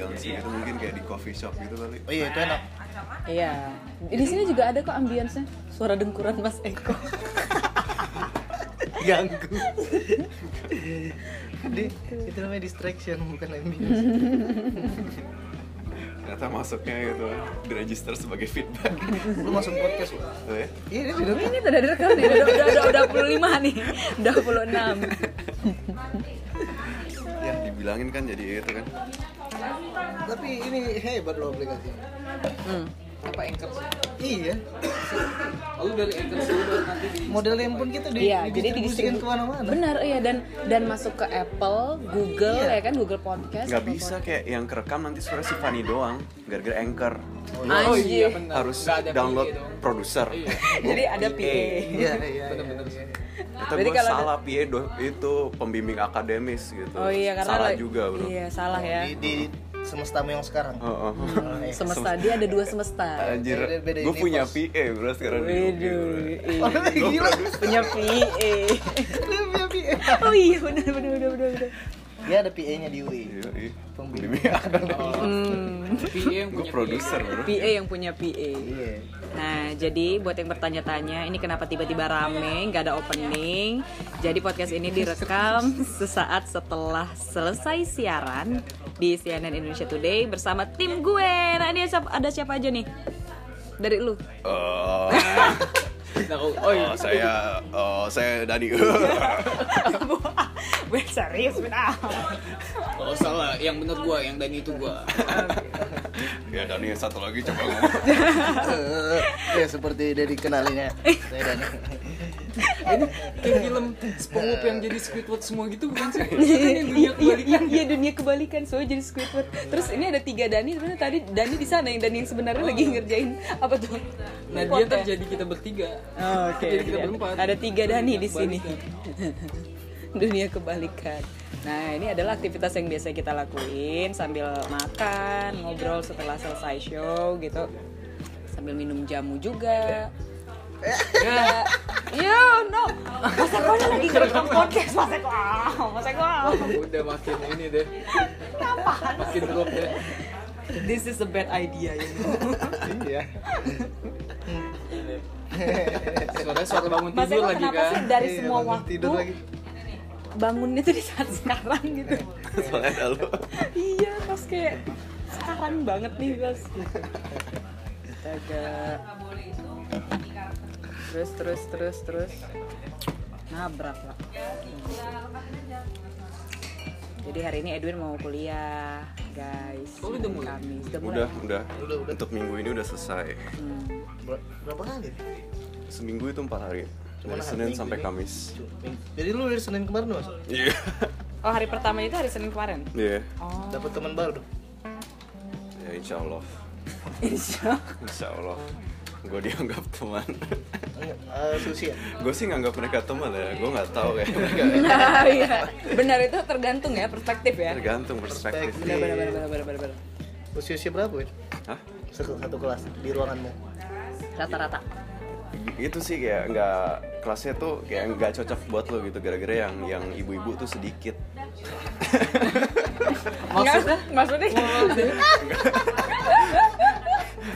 ambience gitu mungkin kayak di coffee shop gitu kali oh iya itu enak Iya. Di sini juga ada kok ambience-nya. Suara dengkuran Mas Eko. ganggu Jadi itu namanya distraction bukan ambience ternyata masuknya gitu diregister sebagai feedback lu masuk podcast lu Oh ya? iya ini Oh, sudah ini udah direkam nih. Udah udah udah, udah 25 nih. Udah 26. ya dibilangin kan jadi itu kan tapi ini hebat loh aplikasi Hmm. apa anchor sih? iya lalu dari anchor nanti di modelnya pun kita di, Iya, jadi didistribusikan didistribu- ke mana-mana Benar, iya dan dan masuk ke Apple, Google Iya. ya kan, Google Podcast. nggak bisa kayak yang kerekam nanti suara si Fanny doang gara-gara anchor oh iya benar harus Nggak ada download dong. produser Iya. Jadi ada PA. iya iya sih Kata Berarti gue kalau ada- salah PA do- itu pembimbing akademis gitu Oh iya karena salah lo- juga bro Iya, salah ya. di, di semestamu yang sekarang Oh, oh. Oh, iya. Semesta dia ada dua semesta. Anjir, gue punya. PA bro sekarang Waduh, iya. Oh, gila punya PA. Dia punya PA. Oh iya benar benar benar benar. dia ada PA-nya di UI Iya, iya. Pembimbing. Pembimbing akademis Hmm, PA yang gue punya produser bro PA yang punya PA. iya Nah, jadi buat yang bertanya-tanya, ini kenapa tiba-tiba rame, nggak ada opening. Jadi podcast ini direkam sesaat setelah selesai siaran di CNN Indonesia Today bersama tim gue. Nah, ini siapa- ada siapa aja nih? Dari lu. Oh, Nah, oh, oh iya oh, saya, oh, saya Dani. Gue serius, benar. oh salah yang bener gua yang Dani itu gua ya Dani satu lagi coba ngomong. Eh, ya seperti dari kenalinya saya dan ini kayak film SpongeBob yang jadi Squidward semua gitu bukan sih? Kan yang dunia Iya, iya, kebalikan. iya, dunia kebalikan. Soalnya jadi Squidward. Terus ini ada tiga Dani. Sebenarnya tadi Dani di sana yang Dani yang sebenarnya lagi ngerjain apa tuh? Nah dia terjadi kita bertiga. Oh, Oke. Jadi kita berempat. Ada tiga Dani di sini. Dunia kebalikan. Nah, ini adalah aktivitas yang biasa kita lakuin sambil makan, ngobrol setelah selesai show gitu. Sambil minum jamu juga. Ya, ya, no. Mas Eko ini lagi ngerekam podcast, Mas Eko. Mas Eko. ah. Udah makin ini deh. Makin drop deh. This is a bad idea, you know. iya Suara suara bangun Mas tidur Eko lagi kenapa kan. sih dari Iya, semua waktu tidur lagi bangunnya tuh di saat sekarang gitu? Soalnya ada lu. iya pas kayak sekarang banget nih bos astaga terus terus terus terus nabrak lah jadi hari ini Edwin mau kuliah guys Oh, udah mulai? Kamis udah mulai Udah, udah, Udah, udah. Untuk minggu ini udah selesai. Hmm. Ber- berapa kali Seminggu itu empat hari. Cuma Dari Senin Minggu sampai ini. Kamis. jadi lu dari Senin kemarin mas Iya. oh hari pertama itu hari Senin kemarin Iya. oh dapat teman baru Ya insya Allah. insya Insya Allah. Gue dianggap teman. uh, susi ya gue sih nganggap mereka teman ya. Gue nggak tahu kayak mereka. nah iya benar itu tergantung ya perspektif ya Tergantung perspektif. Perspektif. benar benar benar benar benar benar, benar. usia usia berapa ya Hah? satu, satu kelas di ruanganmu rata-rata Itu sih kayak nggak kelasnya tuh kayak nggak cocok buat lo gitu gara-gara yang yang ibu-ibu tuh sedikit. maksudnya maksudnya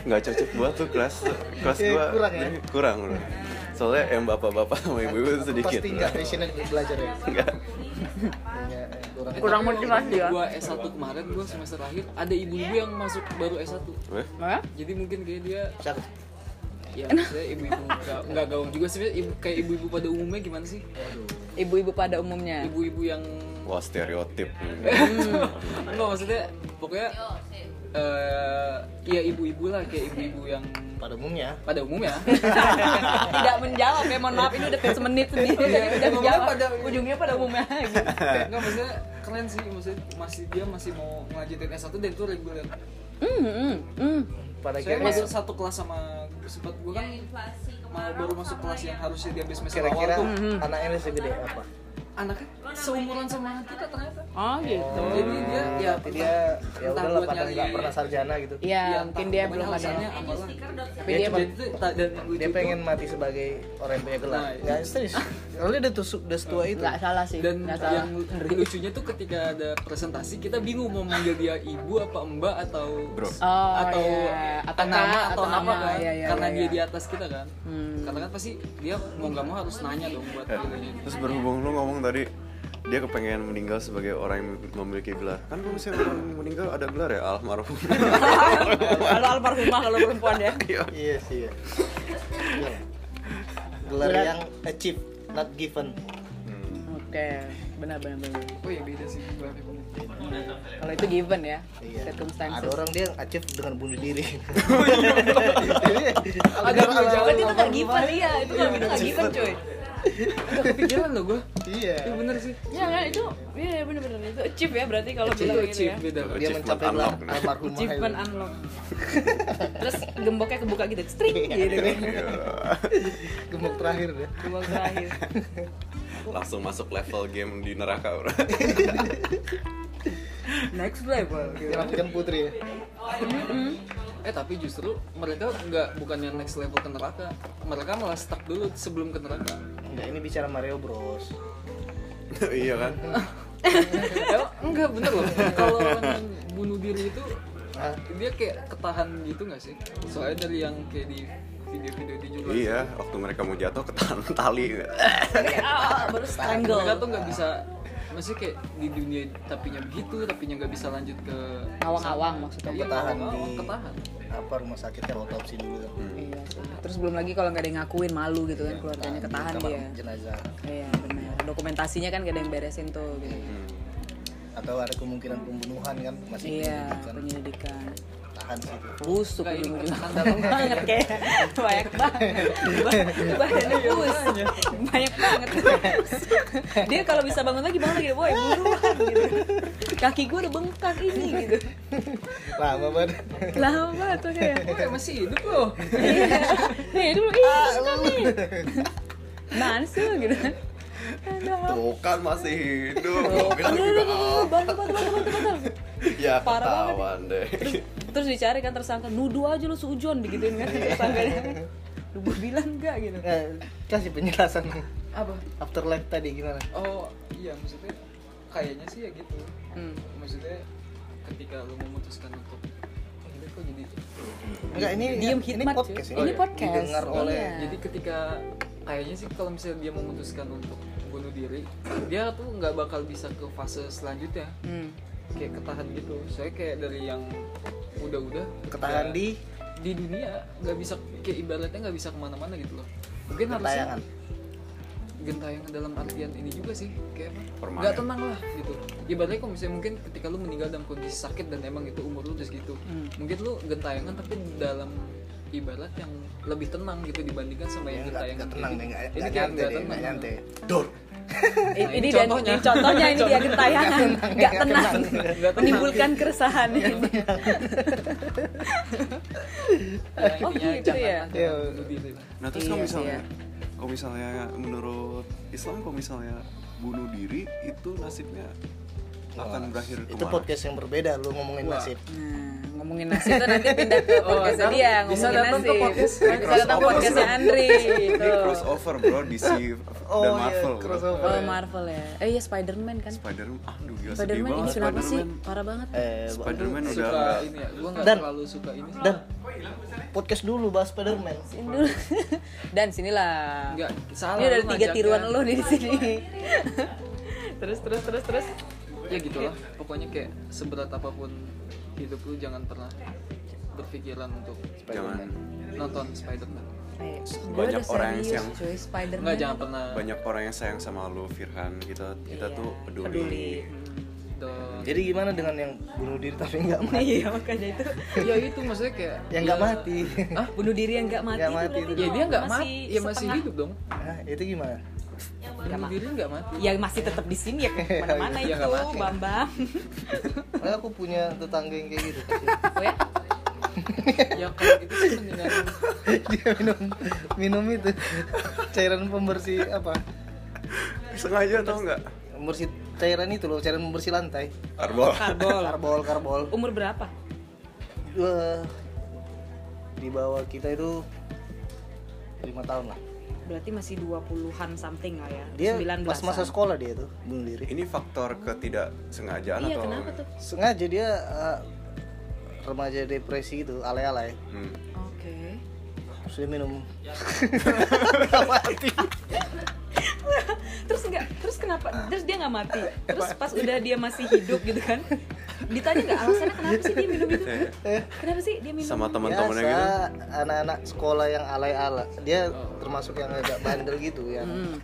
nggak cocok buat tuh kelas kelas gua kurang ya? kurang bro. soalnya yang bapak-bapak sama ibu-ibu tuh sedikit pasti nggak passionate belajar ya Nggak. Eh, kurang kurang motivasi ya Gua S1 kemarin gua semester akhir ada ibu-ibu yang masuk baru S1. Weh, Hah? Jadi mungkin kayak dia ya maksudnya ibu-ibu nggak nggak gaung juga sih ibu, kayak ibu-ibu pada umumnya gimana sih? ibu-ibu pada umumnya Ibu-ibu yang wah stereotip enggak maksudnya pokoknya eh ya ibu-ibu lah kayak ibu-ibu yang pada umumnya. Pada umumnya. Tidak menjawab ya mohon maaf ini udah semenit sendiri udah ngomongnya menjawab. pada- ujungnya pada umumnya. Gitu. enggak maksudnya keren sih maksudnya masih dia masih mau ngelanjutin S1 dan itu reguler hmm, hmm, hmm. pada saya kira masuk satu kelas sama sempat gue kan mau baru masuk kelas yang harusnya diambil semester kira-kira awal tuh. Anaknya segede apa anaknya seumuran sama kita ternyata oh gitu jadi dia ya dia ya udahlah buat pada nggak pernah sarjana gitu ya ya, mungkin dia belum ada tapi Dia dia dia tuh, pengen mati sebagai orang yang punya gelar Nah, iya. nggak serius Kalau dia udah tusuk udah setua itu. nggak salah sih dan nggak salah yang lucunya tuh ketika ada presentasi kita bingung mau manggil dia ibu apa mbak atau Bro. Oh, atau iya. Atau nama nama, atau atau nama nama. kan Iya, iya, karena iya, dia iya. di atas kita kan Hmm. karena kan pasti dia mau nggak mau harus nanya dong buat Eh, terus berhubung lu ngomong tadi dia kepengen meninggal sebagai orang yang memiliki gelar. Kan kalau misalnya orang meninggal ada gelar ya almarhum. Kalau almarhumah kalau perempuan ya. Iya. Sih. Iya. Iya. Gelar Gelar- yang achieve, not given. oke benar benar benar. Oh ya beda sih kalau itu given ya Iya. circumstances. Ada orang dia achieve dengan bunuh diri. dua jalan kan itu nggak given iya. Itu nggak itu nggak given cuy Kepikiran loh gue Iya. iya bener sih. Ya kan? Itu iya benar benar itu achieve ya berarti kalau bilang gitu achieve ya. Dia Achievement mencapai almarhumah. achievement unlock. Terus gemboknya kebuka gitu. String. Iya. gitu. kan Gemuk terakhir deh. gembok terakhir. Langsung masuk level game di neraka bro. Next level gitu. Merapikan putri ya. eh tapi justru mereka nggak bukan yang next level ke neraka. Mereka malah stuck dulu sebelum ke neraka Enggak, ini bicara Mario Bros. iya kan? Enggak bener loh. Kalau bunuh diri itu Hah? dia kayak ketahan gitu nggak sih? Soalnya dari yang kayak di video-video di juga iya waktu mereka mau jatuh ketahan tali. Ah, baru strangle mereka tuh nggak bisa masih kayak di dunia tapinya begitu tapinya nggak bisa lanjut ke awang-awang maksudnya Iya, Ketahan di- ketahan Apa rumah sakit kan otopsi dulu. Iya sih. Terus belum lagi kalau nggak ada yang ngakuin malu gitu kan keluarganya Di ketahan dia. jenazah. Iya benar. Dokumentasinya kan gak ada yang beresin tuh gitu. Atau ada kemungkinan pembunuhan kan masih Iya penyelidikan. penyelidikan. Tahan sih. Busuk Nggak, ini dalam banget kayak banyak banget. Ba- Badannya busuk. Banyak banget. Dia kalau bisa bangun lagi bangun lagi, boy buruan gitu. Kaki gue udah bengkak ini gitu. Lama banget. Lama banget tuh kayak. ya masih hidup loh Iya. Nih dulu ih bukan nih. Mana sih gitu kan? Tuh kan masih hidup Gua bilang juga, bantu, bantu, bantu, bantu, bantu. ya Parah banget. ketahuan deh Terus, terus dicari kan tersangka, nuduh aja lu seujon digituin kan tersangkanya. Lu gue bilang enggak gitu. Eh, kasih penjelasan apa afterlife tadi gimana? oh iya maksudnya kayaknya sih ya gitu Hmm. maksudnya ketika lu memutuskan untuk oh, ini kok jadi Enggak, ini Diem ini podcast ini. Ini podcast. Didengar oleh Iya. jadi ketika kayaknya sih kalau misalnya dia memutuskan untuk diri dia tuh nggak bakal bisa ke fase selanjutnya Hmm. kayak ketahan gitu saya kayak dari yang udah-udah ketahan ya, di di dunia nggak bisa kayak ibaratnya nggak bisa ke mana-mana gitu loh mungkin harusnya tayangan. gentayangan dalam artian ini juga sih kayak apa nggak tenang lah gitu ibaratnya kalau misalnya mungkin ketika lu meninggal dalam kondisi sakit dan emang itu umur lu udah segitu Hmm. mungkin lu gentayangan tapi dalam ibarat yang lebih tenang gitu dibandingkan sama yang Ya, gentayangan kayak tenang gitu. deh, enggak ini kayak nyantai nggak deh, tenang nyantai. Dor. Nah, ini ini dan contohnya. ini contohnya ini dia gentayangan, nggak tenang, tenang. menimbulkan keresahan ini. Ya, Oh, gitu ya? Iya. Nah terus Iya kalau sih, misalnya, ya. kalau misalnya menurut Islam kalau misalnya bunuh diri itu nasibnya akan berakhir Itu ke mana? podcast yang berbeda lu ngomongin Wah. nasib. Nah, ngomongin nasib tuh nanti pindah ke Oh, podcastnya ntar dia bisa ngomongin datang ke nasib. podcast. Bisa datang Crossover, podcastnya bro. Andri Ini gitu. crossover bro DC Oh, dan iya, Marvel. bro. crossover. Oh Marvel ya. Eh iya Spider-Man kan. Spider-Man, aduh gila sedih Spider-Man ini kenapa sih? Spider-Man. Parah banget. Eh, Spider-Man udah suka ini ya gua terlalu suka ini dan podcast dulu bahas Spiderman. Sini dulu. Dan sinilah. Nggak, salah, Ini ada lu tiga tiruan lo nih di sini. terus terus terus terus. Ya gitulah pokoknya kayak seberat apa pun hidup lu jangan pernah berpikiran untuk Jangan nonton Spider-Man Eh, Banyak orang yang serius, siang- cuy, Spider-Man. nggak jangan pernah banyak orang yang sayang sama lu Firhan kita kita Iya, tuh peduli. peduli. dan Jadi gimana dengan yang bunuh diri tapi nggak mati? Iya makanya itu. ya itu maksudnya kayak Yang nggak ya- mati. Hah? Bunuh diri yang nggak mati, itu mati berarti itu. ya dia nggak mati ya masih hidup dong Nah, itu gimana? Bunuh diri nggak mati Ya masih tetap di sini ya ke mana-mana Iya, itu mati. Bambang. Nah, aku punya tetangga yang kayak gitu. Oh ya? ya kalau gitu sih mendingan Dia minum minum itu cairan pembersih apa? Sengaja tau nggak? Pembersih cairan itu loh, cairan pembersih lantai. Karbol. Karbol. Karbol, karbol. Umur berapa? Wah, di bawah kita itu lima tahun lah. Berarti masih 20-an something lah ya. Dia 19-an. pas masa sekolah dia tuh bunuh diri. Ini faktor ketidaksengajaan Iya, atau kenapa tuh? Sengaja dia eh, remaja depresi gitu, alay-alay. Hmm. Oke. Terus dia minum. Mati. terus enggak terus kenapa terus dia nggak mati terus pas udah dia masih hidup gitu kan ditanya nggak alasannya kenapa sih dia minum itu kenapa sih dia minum Sama teman-temannya gitu. Anak-anak sekolah yang alay-alay. Dia termasuk yang agak bandel gitu yang Hmm.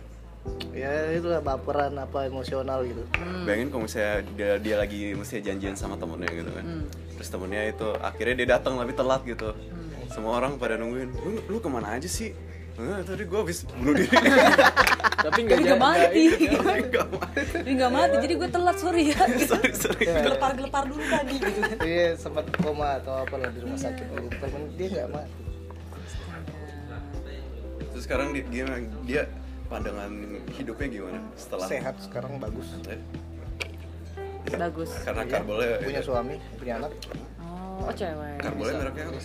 ya itulah baperan apa emosional gitu. Bayangin kalau misalnya dia, dia lagi mesti janjian sama temennya gitu kan Hmm. Terus temennya itu akhirnya dia datang tapi telat gitu Hmm. Semua orang pada nungguin, lu, lu ke mana aja sih? Enggak, tadi gue habis bunuh diri. Tapi nggak mati. Enggak mati. dia nggak mati jadi gue telat sorry ya. Sorry, sorry. Gelepar gelepar dulu tadi gitu kan. Dia sempat koma atau apa lah di rumah sakit. Gitu. Tapi dia nggak mati. Terus sekarang dia, gimana? dia pandangan hidupnya gimana setelah Sehat sekarang bagus. Eh, bagus. Karena Iya, karbolnya punya suami, punya anak. Oh, cewek Karbolnya mereknya apa?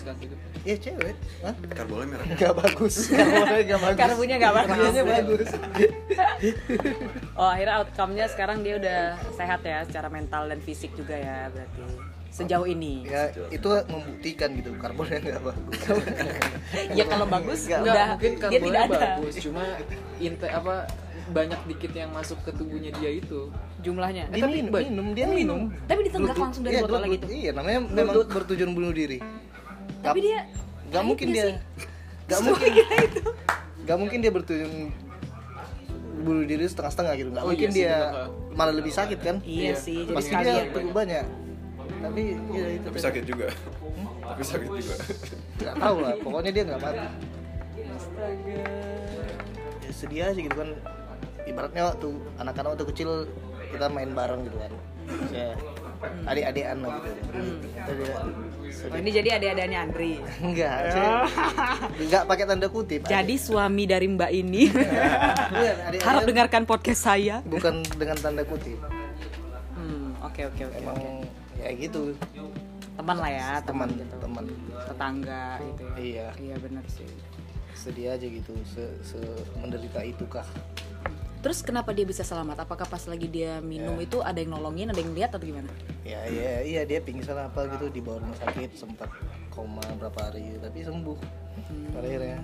Iya cewek. Hah? Karbolnya mereknya Nggak bagus. Karbolnya nggak bagus. karbunya nggak bagus Karbolnya bagus. oh akhirnya outcome-nya sekarang dia udah sehat ya secara mental dan fisik juga ya berarti sejauh ini Ya itu membuktikan gitu karbonnya nggak bagus. ya kalau bagus Nggak, udah mungkin dia karbonnya tidak ada bagus cuma inte apa banyak dikit yang masuk ke tubuhnya dia itu jumlahnya Dia minum, minum, dia minum. tapi ditenggak langsung dari Iya, botol Bluetooth. gitu Iya, namanya memang bertujuan bunuh diri. tapi dia Gak mungkin nggak dia. sih? Gak mungkin. Gak mungkin dia bertujuan bunuh diri setengah-setengah gitu. Gak Oh, mungkin iya sih, dia bener. malah lebih sakit kan? iya sih jadi Pasti dia banyak. Tapi ya itu Tapi sakit juga Tapi sakit juga Gak tahu lah. Pokoknya dia nggak mati. astaga Ya, sedih aja gitu kan. Ibaratnya waktu anak-anak waktu kecil kita main bareng gitu kan. Ya, adik-adikan lah gitu. Jadi, ya, oh, ini jadi adik-adiknya Andri? Enggak, saya- enggak pakai tanda kutip. jadi suami dari mbak ini? Iya, harap dengarkan podcast saya. bukan dengan tanda kutip. Hmm, oke oke oke Emang ya gitu, teman lah ya teman teman gitu. teman. tetangga gitu ya. Iya, iya benar sih. Sedih aja gitu, se, se menderita itu kah? Terus kenapa dia bisa selamat? Apakah pas lagi dia minum itu ada yang nolongin ada yang lihat atau gimana? Ya, ya, iya dia pingsan apa gitu dibawa rumah sakit sempat koma berapa hari tapi sembuh. Pada akhirnya.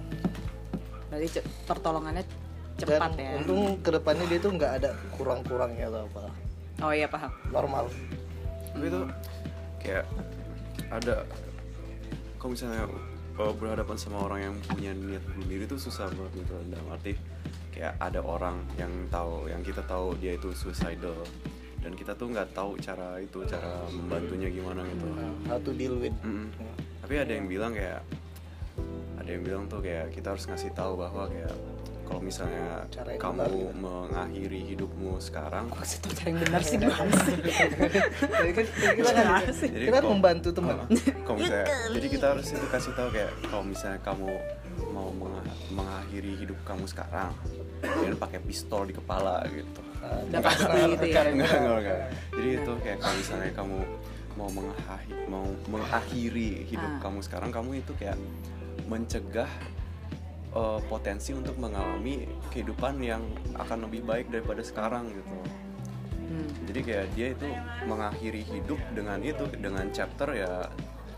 berarti pertolongannya Dan cepat ya? untung ke depannya dia tuh nggak ada kurang-kurangnya atau apa, oh iya paham. Normal. Tapi itu kayak ada Kalau misalnya uh, berhadapan sama orang yang punya niat bunuh diri itu susah banget gitu. Dalam arti kayak ada orang yang tahu Yang kita tahu dia itu suicidal Dan kita tuh nggak tahu cara itu Cara membantunya gimana gitu How to deal with. Mm-mm. Tapi ada yang bilang kayak ada yang bilang tuh kayak kita harus ngasih tahu bahwa kayak kalau misalnya Cara kamu benar ya. mengakhiri hidupmu sekarang, Maksud tuh cara yang benar sih gimana sih Jadi kan kita kan jadi kita kan kalau- membantu teman. Kalau misalnya, jadi kita harus itu kasih tahu kayak kalau misalnya kamu mau menga- mengakhiri hidup kamu sekarang, jangan pakai pistol di kepala gitu. gitu ya Enggak, enggak, enggak. Jadi itu kayak kalau misalnya kamu mau mengakhiri, mau mengakhiri hidup Ah. kamu sekarang, kamu itu kayak mencegah uh, potensi untuk mengalami kehidupan yang akan lebih baik daripada sekarang gitu. Hmm. Jadi kayak dia itu mengakhiri hidup dengan itu, dengan chapter ya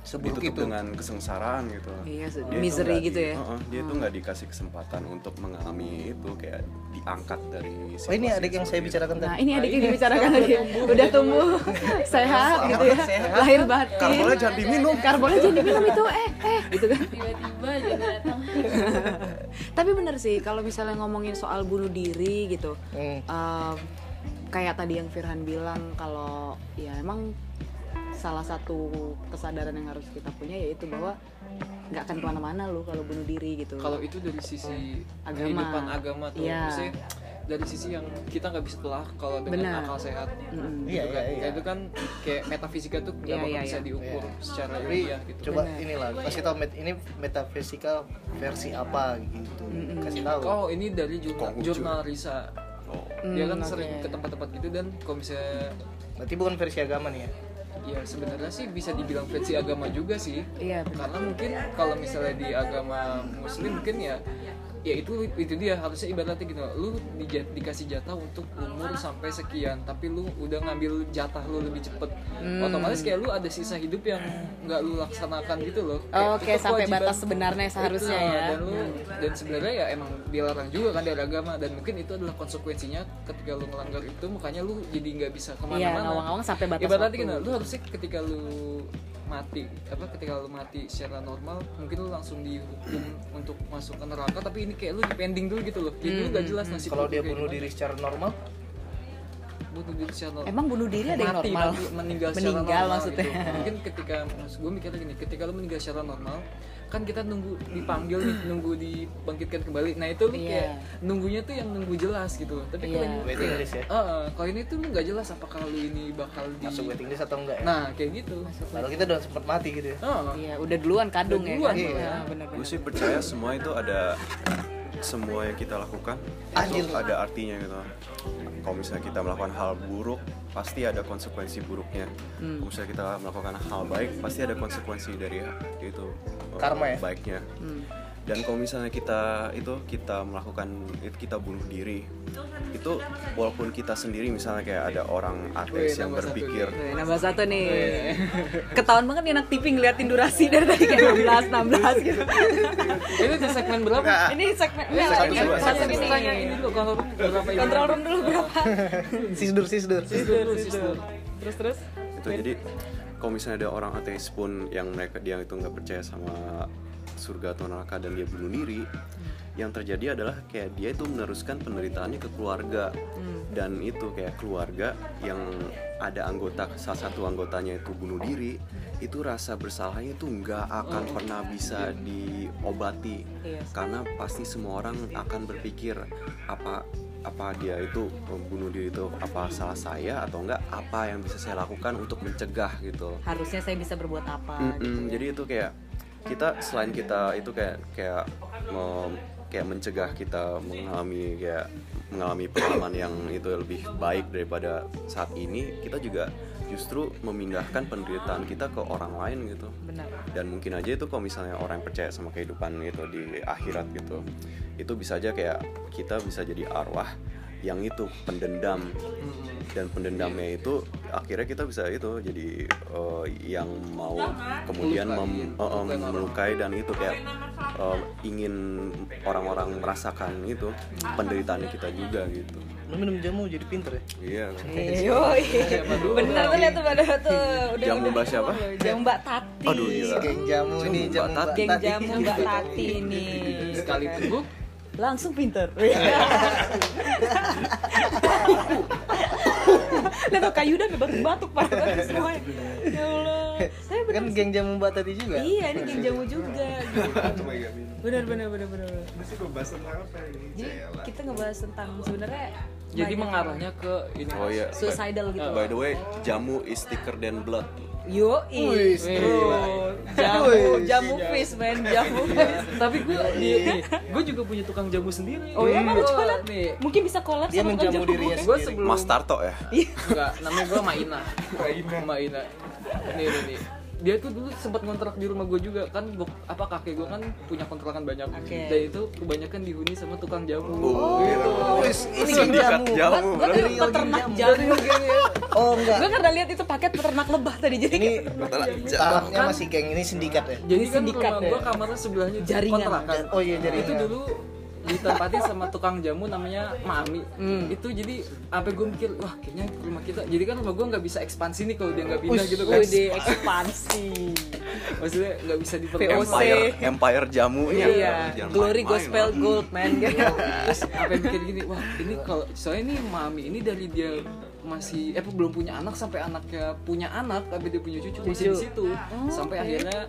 Seburuk ditutup itu. dengan kesengsaraan gitu. Iya, Dia itu misery gitu di- ya. uh-uh, dia tuh nggak dikasih kesempatan untuk mengalami itu kayak diangkat dari. Oh ini adik yang saya itu. bicarakan Nah tadi. ini adik yang dibicarakan tadi udah tumbuh sehat gitu ya lahir batin Karbonnya jangan diminum. karbonnya jangan diminum itu eh eh gitu kan tiba-tiba juga datang tapi bener sih kalau misalnya ngomongin soal bunuh diri gitu Hmm. em, kayak tadi yang Firhan bilang kalau ya emang salah satu kesadaran yang harus kita punya yaitu bahwa nggak akan ke mana-mana lu kalau bunuh diri gitu kalau itu dari sisi Agama. kehidupan agama tuh Iya. maksudnya dari sisi yang kita nggak bisa telah kalau dengan Benar. akal sehat. Iya, gitu kan. iya, iya. Kayak itu kan kayak metafisika tuh nggak Iya, bakal iya, bisa iya. diukur secara Tapi ilmiah gitu coba Benar. inilah kasih tahu met, ini metafisika versi apa gitu. Kasih tahu. oh ini dari jurnal, jurnal Risa Oh. dia kan Hmm, sering ke tempat-tempat gitu dan kalau misalnya Berarti bukan versi agama nih ya? ya sebenarnya sih bisa dibilang versi agama juga sih iya benar karena mungkin kalau misalnya di agama muslim mungkin ya ya itu itu dia. Harusnya ibaratnya gitu. Lu dija- dikasih jatah untuk umur sampai sekian tapi lu udah ngambil jatah lu lebih cepet. Hmm. otomatis kayak lu ada sisa hidup yang nggak lu laksanakan gitu loh. Oke, itu sampai kewajiban- batas sebenarnya seharusnya Itu, ya. dan lu dan sebenarnya ya emang dilarang juga kan dari agama. Dan mungkin itu adalah konsekuensinya ketika lu melanggar itu makanya lu jadi nggak bisa Iya, ke mana-mana. ngawang-ngawang sampai batas ibaratnya gini lu harusnya ketika lu mati apa ketika lu mati secara normal mungkin lu langsung dihukum untuk masuk ke neraka tapi ini kayak lu dipending dulu gitu loh. Jadi lu Hmm, gak jelas nasib kalau lu dia bunuh diri secara normal bunuh diri secara normal Emang bunuh diri ada yang mati, normal? mati, meninggal secara Meninggal normal maksudnya. gitu. mungkin ketika maksud gue mikirnya gini ketika lu meninggal secara normal kan kita nunggu dipanggil nih nunggu dibangkitkan kembali nah itu lu Iya. kayak nunggunya tuh yang nunggu jelas gitu loh tapi kalau Iya. ini waiting list ya Eh, eh, kalau ini tuh lu nggak jelas apakah lu ini bakal di masuk waiting list atau enggak ya nah kayak gitu Padahal kita udah sempat mati gitu ya Oh. Iya, udah duluan kadung Udah ya duluan, kan? iya. Iya, benar gue sih percaya semua itu ada semua yang kita lakukan Anjir. itu ada artinya gitu kalau misalnya kita melakukan hal buruk pasti ada konsekuensi buruknya kalau misalnya kita melakukan hal baik pasti ada konsekuensi dari itu Karma ya? baiknya Hmm. Dan kalau misalnya kita itu kita melakukan itu kita bunuh diri itu walaupun kita sendiri misalnya kayak ada orang ateis yang satu berpikir Nih, nambah satu nih. Ketahuan banget nih anak TV ngeliatin durasi dari tadi kayak 16, 16 gitu. ini di segmen berapa? Ini segmen enggak, Segmen satu segmen ini. Tanya ini dulu kontrol room berapa ini? Kontrol room dulu berapa? sisdur sisdur Sistem dulu, sistem. Terus terus. itu jadi kalau misalnya ada orang ateis pun yang mereka dia itu nggak percaya sama surga atau neraka dan dia bunuh diri yang terjadi adalah kayak dia itu meneruskan penderitaannya ke keluarga. Dan itu kayak keluarga yang ada anggota salah satu anggotanya itu bunuh diri itu rasa bersalahnya itu nggak akan pernah bisa diobati. Iya. karena pasti semua orang akan berpikir apa apa dia itu bunuh diri itu apa salah saya atau enggak apa yang bisa saya lakukan untuk mencegah? gitu. Harusnya saya bisa berbuat apa Mm-mm, gitu. jadi itu kayak kita selain kita itu kayak kayak mem- kayak mencegah kita mengalami kayak mengalami pengalaman yang itu lebih baik daripada saat ini kita juga justru memindahkan penderitaan kita ke orang lain gitu Benar. dan mungkin aja itu kalau misalnya orang yang percaya sama kehidupan itu di akhirat gitu itu bisa aja kayak kita bisa jadi arwah yang itu pendendam dan pendendamnya itu akhirnya kita bisa itu jadi eh, yang mau kemudian mem- eh, eh, melukai dan itu kayak eh, ingin orang-orang merasakan itu penderitaannya kita juga gitu lu minum jamu jadi pinter ya iya Yo, bener tuh lihat tuh pada tuh. Udah, Jamu. Mbak siapa? Jamu Mbak Tati. Aduh, gila. geng jamu ini Mbak jamu Tati. Geng jamu Mbak Tati ini. Sekali tunggu langsung pinter. Lihat tuh kayu udah batuk-batuk pada batuk semuanya. Ya Allah. Saya bener kan geng jamu mbak tadi juga Iya, ini geng jamu juga. Gitu. Bener bener bener bener. Ini sih ngebahas tentang apa ini? Jadi kita ngebahas tentang sebenarnya jadi banyak mengarahnya ke ini oh iya suicidal gitu. by the way jamu is thicker than blood Yo, Wih, bro, jamu, jamu fish man, jamu fish. tapi gue gue juga punya tukang jamu sendiri Oh ya, mana jualan? nih Mungkin bisa Dia sama tukang menjamu jamu. dirinya gue sebelum Mas Tarto ya Enggak, namanya gue Maina. Maina. Nih, nih, nih. Dia tuh dulu sempat ngontrak di rumah gue juga kan bok, apa kakek gue kan punya kontrakan banyak Oke. dan itu kebanyakan dihuni sama tukang jamu Oh, gitu. Wis, ini geng Sindikat jamu jamu. Gue Dari peternak jamu. oh enggak Gue karena lihat itu paket peternak lebah tadi jadi ini kayak tahapnya masih geng ini sindikat ya jadi kan sindikat rumah ya. gue kamarnya sebelahnya Jaringan. kontrakan Oh iya, jaringan. itu dulu ditempatin sama tukang jamu namanya Mami. Hmm. itu jadi apa gue mikir wah kayaknya rumah kita jadi kan rumah gue nggak bisa ekspansi nih kalau dia nggak pindah gitu kan. Di ekspansi. maksudnya nggak bisa diperluas Empire Empire jamunya Iya, Jangan Glory Gospel loh. Gold man. terus apa yang mikir gini wah ini kalau soalnya ini mami ini dari dia masih eh belum punya anak sampai anaknya punya anak tapi dia punya cucu masih di situ. Sampai akhirnya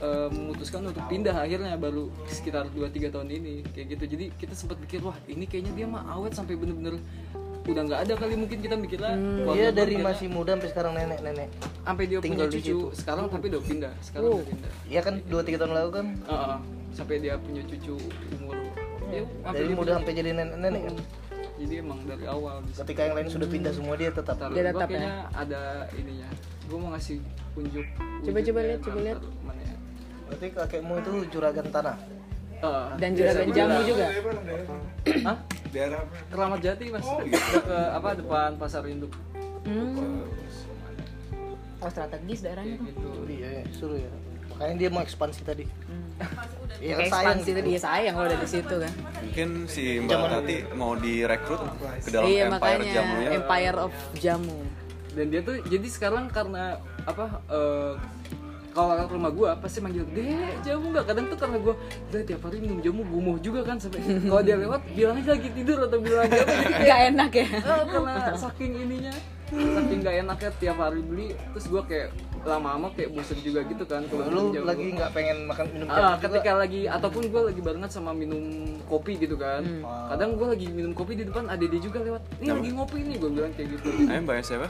eh, memutuskan untuk pindah akhirnya baru sekitar 2-3 tahun ini kayak gitu jadi kita sempat pikir wah ini kayaknya dia mah awet sampai bener-bener udah nggak ada kali mungkin kita mikirnya keluarga Iya dari masih muda sampai sekarang nenek-nenek sampai dia tinggal punya di cucu situ. sekarang tapi udah pindah sekarang Oh. udah pindah Iya kan 2-3 tahun lalu kan Heeh. sampai dia punya cucu umur ya, dari muda sampai jadi nenek-nenek kan jadi emang dari awal bisa ketika yang lain sudah pindah semua dia tetap Dia tetap ya? ada ininya gue mau ngasih unjuk Coba- coba lihat, coba lihat. Ya. berarti kakekmu itu juragan tanah Eh, Dan juragan jamu juga. Hah? Daerah Keramat Jati mas. Oh. Udah ke apa depan pasar induk. Hmm. Oh strategis daerahnya tuh. Gitu. Iya, suruh ya. Makanya dia mau ekspansi tadi. Iya, Kayak sayang ekspansi tadi ya sayang kalau udah di situ kan. Mungkin si Mbak Tati mau direkrut ke dalam iya empire makanya jamunya. Empire of Jamu. Dan dia tuh jadi sekarang karena apa? eh, kalau ke rumah gua pasti manggil deh jamu nggak kadang tuh karena gua udah tiap hari minum jamu gumoh juga kan sampai kalau dia lewat bilang aja lagi tidur atau bilang aja apa gitu kayak Gak enak ya. Eh, karena saking ininya saking nggak enaknya tiap hari beli terus gua kayak lama-lama kayak bosen juga gitu kan kalau minum Lu jamu. lagi nggak pengen makan minum Ah, ketika lagi ataupun gue lagi barengan sama minum kopi gitu kan Hmm. kadang gue lagi minum kopi di depan ada dia juga lewat ini lagi ngopi nih gue bilang kayak gitu Ayah Mbak siapa?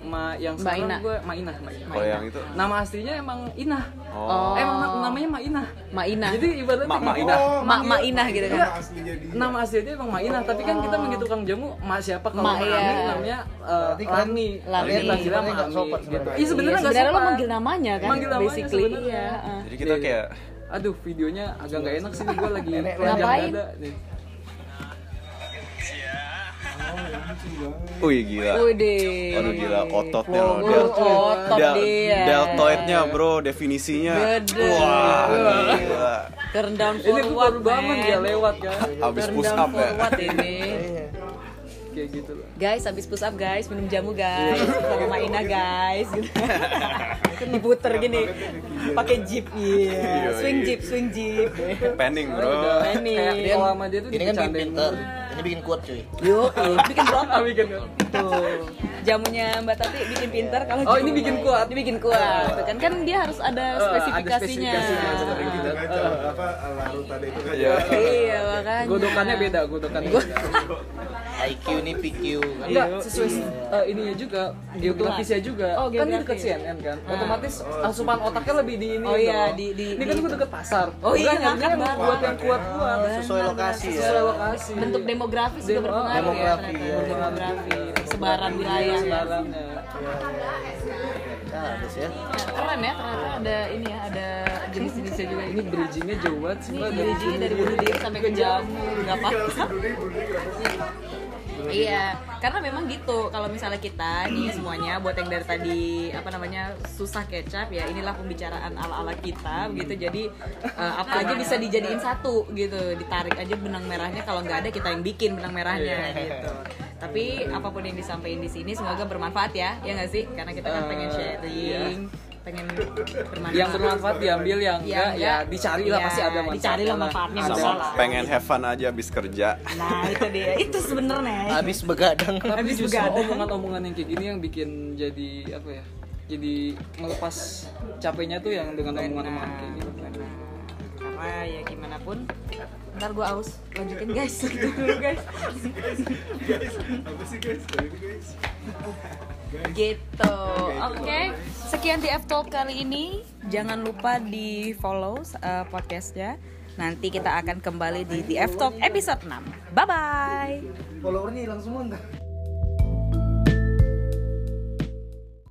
Ma yang sekarang Ina. gue Ma Inah Ma. Kalau yang itu? nama aslinya emang Inah Oh. Eh, emang na- namanya Ma Inah Ma Inah. jadi ibaratnya Mak Mak gitu. Inah. Ma, Ma Inah gitu kan. nama aslinya dia. nama aslinya emang Ma Inah tapi kan kita manggil tukang jamu Ma siapa kalau Ma, Ma iya. Ami namanya eh, Berarti kan Lami Lami. Jadi manggilnya Sebenarnya Ma nggak Ami sopan gitu. sebenarnya. Iya sebenarnya nggak sebenarnya lo sopan. manggil namanya kan. Manggil namanya basically iya. Jadi kita Iya. kayak Aduh videonya agak nggak enak sih gue lagi ngapain? dada nih. Wih gila. Udah. Waduh gila ototnya loh. Oh, Del- otot del- dia. deltoidnya bro definisinya. Gede. Wah gila. Turn down Ini forward baru bangun dia lewat kan Abis Turn push up ya. forward ini. Iya. kayak gitu lah Guys, habis push up guys, minum jamu guys, sama Maina guys. Gitu. Diputer gini, pakai jeep, iya. Iya, Swing iya. jeep, swing jeep. Panning bro. Kalau sama dia tuh Ini kan pinter. Ini bikin kuat cuy. yuk, bikin berotot. bikin Tuh, jamunya Mbak Tati bikin pinter kalau Oh, ini bikin kuat. Ini bikin kuat. Tuh kan kan dia harus ada Eh, ada spesifikasinya. spesifikasinya seperti Kita gitu. kaca apa larut tadi itu kan. Iya. Iya, makanya. godokannya beda godokannya IQ nih PQ. enggak sesuai eh, ininya juga geografisnya juga Oh, kan dekat CNN kan otomatis asupan otaknya lebih di ini Oh, iya, dong. di- di- ini kan gue deket pasar Oh, iya, Kan buat yang kuat kuat Sesuai lokasi ya. sesuai lokasi bentuk demografis juga berpengaruh ya demografi, iya. demografi sebaran wilayah ya. sebarannya Nah, harus ya. keren ya ternyata ada ini ya ada jenis-jenisnya juga ini bridgingnya jauh banget sih ini Mbak, dari diri sampai ke jamu nggak apa-apa Iya, karena memang gitu. Kalau misalnya kita nih semuanya buat yang dari tadi apa namanya susah kecap ya inilah pembicaraan ala-ala kita begitu. Jadi eh, apa aja bisa dijadiin satu gitu. Ditarik aja benang merahnya kalau nggak ada kita yang bikin benang merahnya gitu. Tapi apa pun yang disampaikan di sini semoga bermanfaat ya, ya nggak sih? Karena kita kan pengen sharing, pengen bermanfaat. yang bermanfaat diambil yang Yang enggak ya enggak, dicari lah iya, pasti ada manfaatnya dicari lah manfaatnya, Ada. nggak Sama salah. pengen have fun aja abis kerja. Nah itu dia, itu sebenarnya. Habis begadang. justru begadang. omongan-omongan yang kayak gini yang bikin jadi apa ya jadi melepas capeknya tuh yang dengan omongan-omongan kayak gini Benar. karena ya gimana pun ntar gue aus lanjutin guys gitu dulu guys Apa sih guys? Guys. gitu oke sekian di F Talk kali ini jangan lupa di follow uh, podcastnya nanti kita akan kembali di The F Talk episode 6 bye bye Followernya hilang semua enggak?